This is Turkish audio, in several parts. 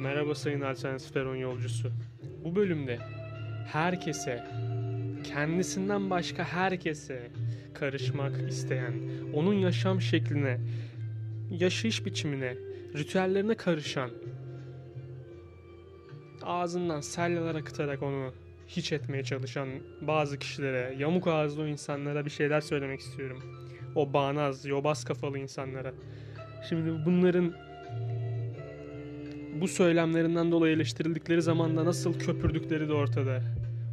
Merhaba sayın alternatif peron yolcusu. Bu bölümde herkese, kendisinden başka herkese karışmak isteyen, onun yaşam şekline, yaşayış biçimine, ritüellerine karışan, ağzından salyalar akıtarak onu hiç etmeye çalışan bazı kişilere, yamuk ağızlı insanlara bir şeyler söylemek istiyorum. O bağnaz, yobaz kafalı insanlara. Şimdi bunların bu söylemlerinden dolayı eleştirildikleri zaman da nasıl köpürdükleri de ortada.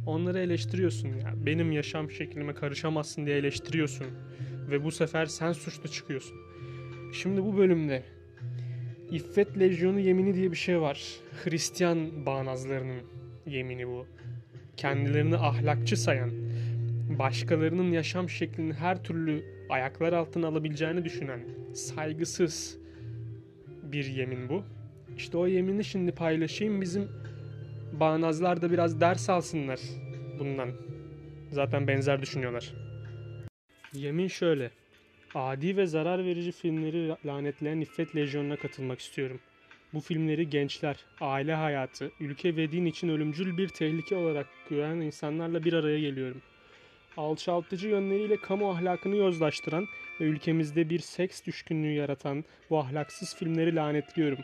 Onları eleştiriyorsun ya. Benim yaşam şeklime karışamazsın diye eleştiriyorsun. Ve bu sefer sen suçlu çıkıyorsun. Şimdi bu bölümde İffet Lejyonu yemini diye bir şey var. Hristiyan bağnazlarının yemini bu. Kendilerini ahlakçı sayan, başkalarının yaşam şeklini her türlü ayaklar altına alabileceğini düşünen, saygısız bir yemin bu. İşte o yemini şimdi paylaşayım bizim bağnazlar da biraz ders alsınlar bundan. Zaten benzer düşünüyorlar. Yemin şöyle. Adi ve zarar verici filmleri lanetleyen İffet Lejyonu'na katılmak istiyorum. Bu filmleri gençler, aile hayatı, ülke ve din için ölümcül bir tehlike olarak gören insanlarla bir araya geliyorum. Alçaltıcı yönleriyle kamu ahlakını yozlaştıran ve ülkemizde bir seks düşkünlüğü yaratan bu ahlaksız filmleri lanetliyorum.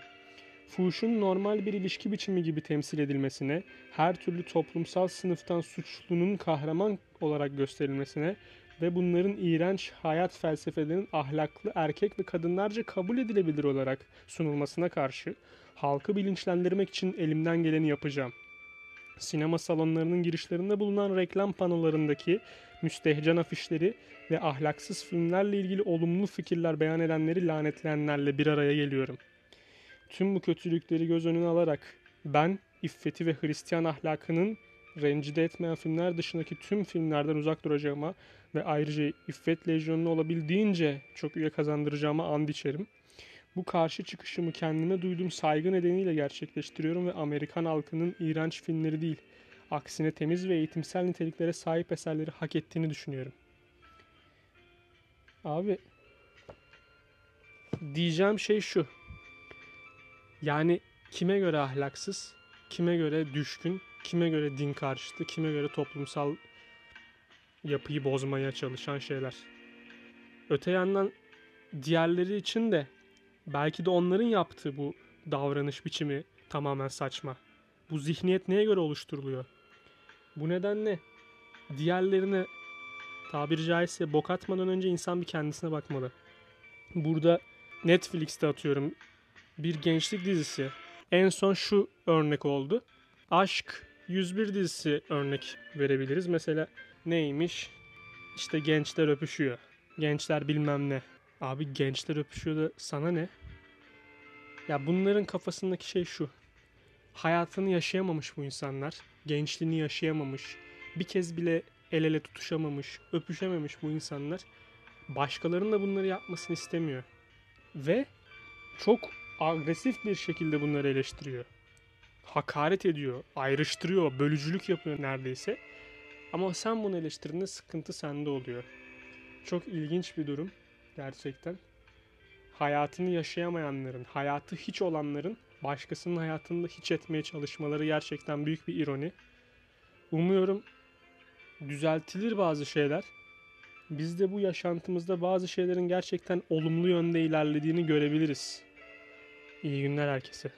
Fuhuşun normal bir ilişki biçimi gibi temsil edilmesine, her türlü toplumsal sınıftan suçlunun kahraman olarak gösterilmesine ve bunların iğrenç hayat felsefelerinin ahlaklı erkek ve kadınlarca kabul edilebilir olarak sunulmasına karşı halkı bilinçlendirmek için elimden geleni yapacağım. Sinema salonlarının girişlerinde bulunan reklam panolarındaki müstehcen afişleri ve ahlaksız filmlerle ilgili olumlu fikirler beyan edenleri lanetleyenlerle bir araya geliyorum. Tüm bu kötülükleri göz önüne alarak ben iffeti ve Hristiyan ahlakının rencide etmeyen filmler dışındaki tüm filmlerden uzak duracağıma ve ayrıca İffet Lejyonu'na olabildiğince çok üye kazandıracağıma and içerim. Bu karşı çıkışımı kendime duyduğum saygı nedeniyle gerçekleştiriyorum ve Amerikan halkının iğrenç filmleri değil, aksine temiz ve eğitimsel niteliklere sahip eserleri hak ettiğini düşünüyorum. Abi diyeceğim şey şu. Yani kime göre ahlaksız, kime göre düşkün, kime göre din karşıtı, kime göre toplumsal yapıyı bozmaya çalışan şeyler. Öte yandan diğerleri için de belki de onların yaptığı bu davranış biçimi tamamen saçma. Bu zihniyet neye göre oluşturuluyor? Bu nedenle diğerlerine tabiri caizse bok atmadan önce insan bir kendisine bakmalı. Burada Netflix'te atıyorum bir gençlik dizisi. En son şu örnek oldu. Aşk 101 dizisi örnek verebiliriz. Mesela neymiş? İşte gençler öpüşüyor. Gençler bilmem ne. Abi gençler öpüşüyor da sana ne? Ya bunların kafasındaki şey şu. Hayatını yaşayamamış bu insanlar. Gençliğini yaşayamamış. Bir kez bile el ele tutuşamamış, öpüşememiş bu insanlar. Başkalarının da bunları yapmasını istemiyor. Ve çok agresif bir şekilde bunları eleştiriyor. Hakaret ediyor, ayrıştırıyor, bölücülük yapıyor neredeyse. Ama sen bunu eleştirdiğinde sıkıntı sende oluyor. Çok ilginç bir durum gerçekten. Hayatını yaşayamayanların, hayatı hiç olanların başkasının hayatında hiç etmeye çalışmaları gerçekten büyük bir ironi. Umuyorum düzeltilir bazı şeyler. Biz de bu yaşantımızda bazı şeylerin gerçekten olumlu yönde ilerlediğini görebiliriz. İyi günler herkese.